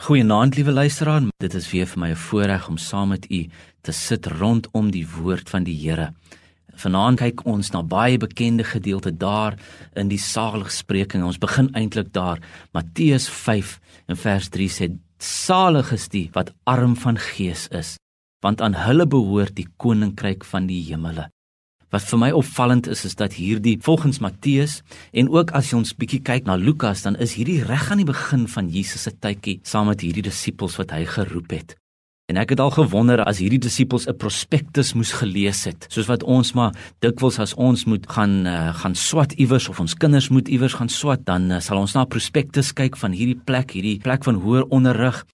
Goeienaand liewe luisteraar, dit is weer vir my 'n voorreg om saam met u te sit rondom die woord van die Here. Vanaand kyk ons na baie bekende gedeelte daar in die Saligsprekinge. Ons begin eintlik daar. Matteus 5 en vers 3 sê: Salig is die wat arm van gees is, want aan hulle behoort die koninkryk van die hemele. Wat vir my opvallend is is dat hierdie volgens Matteus en ook as jy ons bietjie kyk na Lukas dan is hierdie reg aan die begin van Jesus se tydjie saam met hierdie disippels wat hy geroep het. En ek het al gewonder as hierdie disippels 'n prospektus moes gelees het, soos wat ons maar dikwels as ons moet gaan uh, gaan swat iewers of ons kinders moet iewers gaan swat, dan uh, sal ons na prospektus kyk van hierdie plek, hierdie plek van hoër onderrig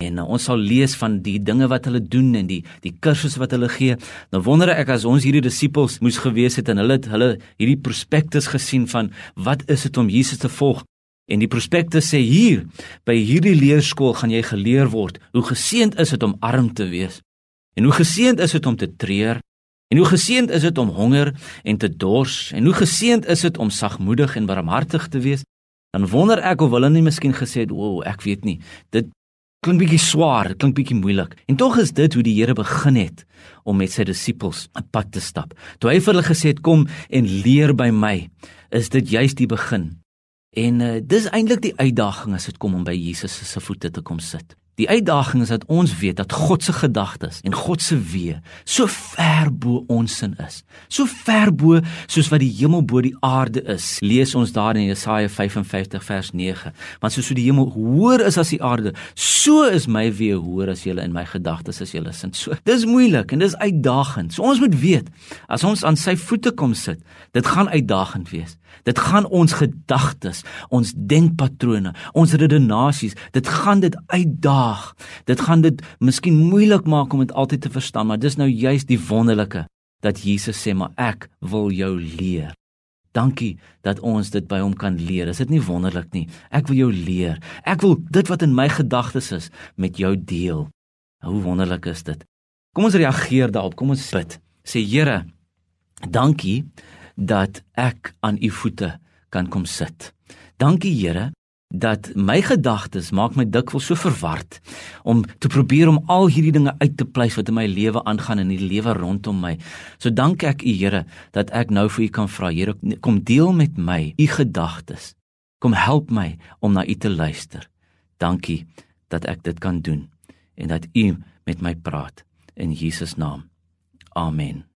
En uh, ons sal lees van die dinge wat hulle doen en die die kursusse wat hulle gee. Nou wonder ek as ons hierdie disippels moes gewees het en hulle het hulle hierdie prospektus gesien van wat is dit om Jesus te volg? En die prospektus sê hier by hierdie leerskool gaan jy geleer word hoe geseënd is dit om arm te wees. En hoe geseënd is dit om te treur? En hoe geseënd is dit om honger en te dors? En hoe geseënd is dit om sagmoedig en barmhartig te wees? Dan wonder ek of hulle nie miskien gesê het, "O, ek weet nie. Dit klink bietjie swaar, klink bietjie moeilik. En tog is dit hoe die Here begin het om met sy disippels 'n pad te stap. Toe hy vir hulle gesê het kom en leer by my, is dit juist die begin. En uh, dis eintlik die uitdaging as dit kom om by Jesus se voete te kom sit. Die uitdaging is dat ons weet dat God se gedagtes en God se weë so ver bo ons sin is. So ver bo soos wat die hemel bo die aarde is. Lees ons daar in Jesaja 55 vers 9. Want soos die hemel hoër is as die aarde, so is my weë hoër as julle in my gedagtes as julle sin. So dis moeilik en dis uitdagend. So ons moet weet as ons aan sy voete kom sit, dit gaan uitdagend wees. Dit gaan ons gedagtes, ons denkpatrone, ons redenasies, dit gaan dit uitdaag. Dit gaan dit miskien moeilik maak om dit altyd te verstaan, maar dis nou juist die wonderlike dat Jesus sê maar ek wil jou leer. Dankie dat ons dit by hom kan leer. Is dit nie wonderlik nie? Ek wil jou leer. Ek wil dit wat in my gedagtes is met jou deel. Hoe wonderlik is dit? Kom ons reageer daarop. Kom ons bid. Sê Here, dankie dat ek aan u voete kan kom sit. Dankie Here dat my gedagtes maak my dikwels so verward om te probeer om al hierdie dinge uit te pleis wat in my lewe aangaan en in die lewe rondom my. So dank ek U Here dat ek nou vir U kan vra Here kom deel met my U gedagtes. Kom help my om na U te luister. Dankie dat ek dit kan doen en dat U met my praat in Jesus naam. Amen.